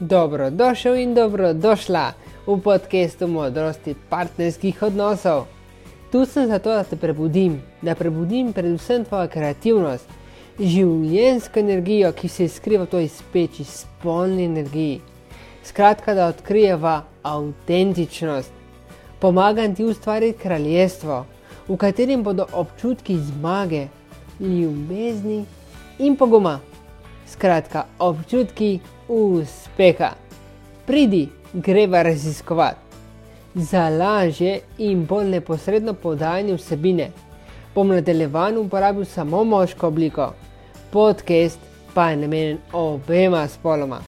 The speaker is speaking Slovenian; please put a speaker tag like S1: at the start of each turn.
S1: Dobrodošel in dobrodošla v podkastu modrosti partnerskih odnosov. Tu sem zato, da te prebudim, da prebudim predvsem tvojo kreativnost, življensko energijo, ki se skriva v toj speči, spolni energiji. Skratka, da odkrijeva avtentičnost. Pomagam ti ustvariti kraljestvo, v katerem bodo občutki zmage, ljubezni in poguma. Skratka, občutki uspeha. Pridi, greva raziskovati. Za lažje in bolj neposredno podajanje vsebine bom nadaljevan uporabil samo moško obliko, podcast pa je namenjen obema spoloma.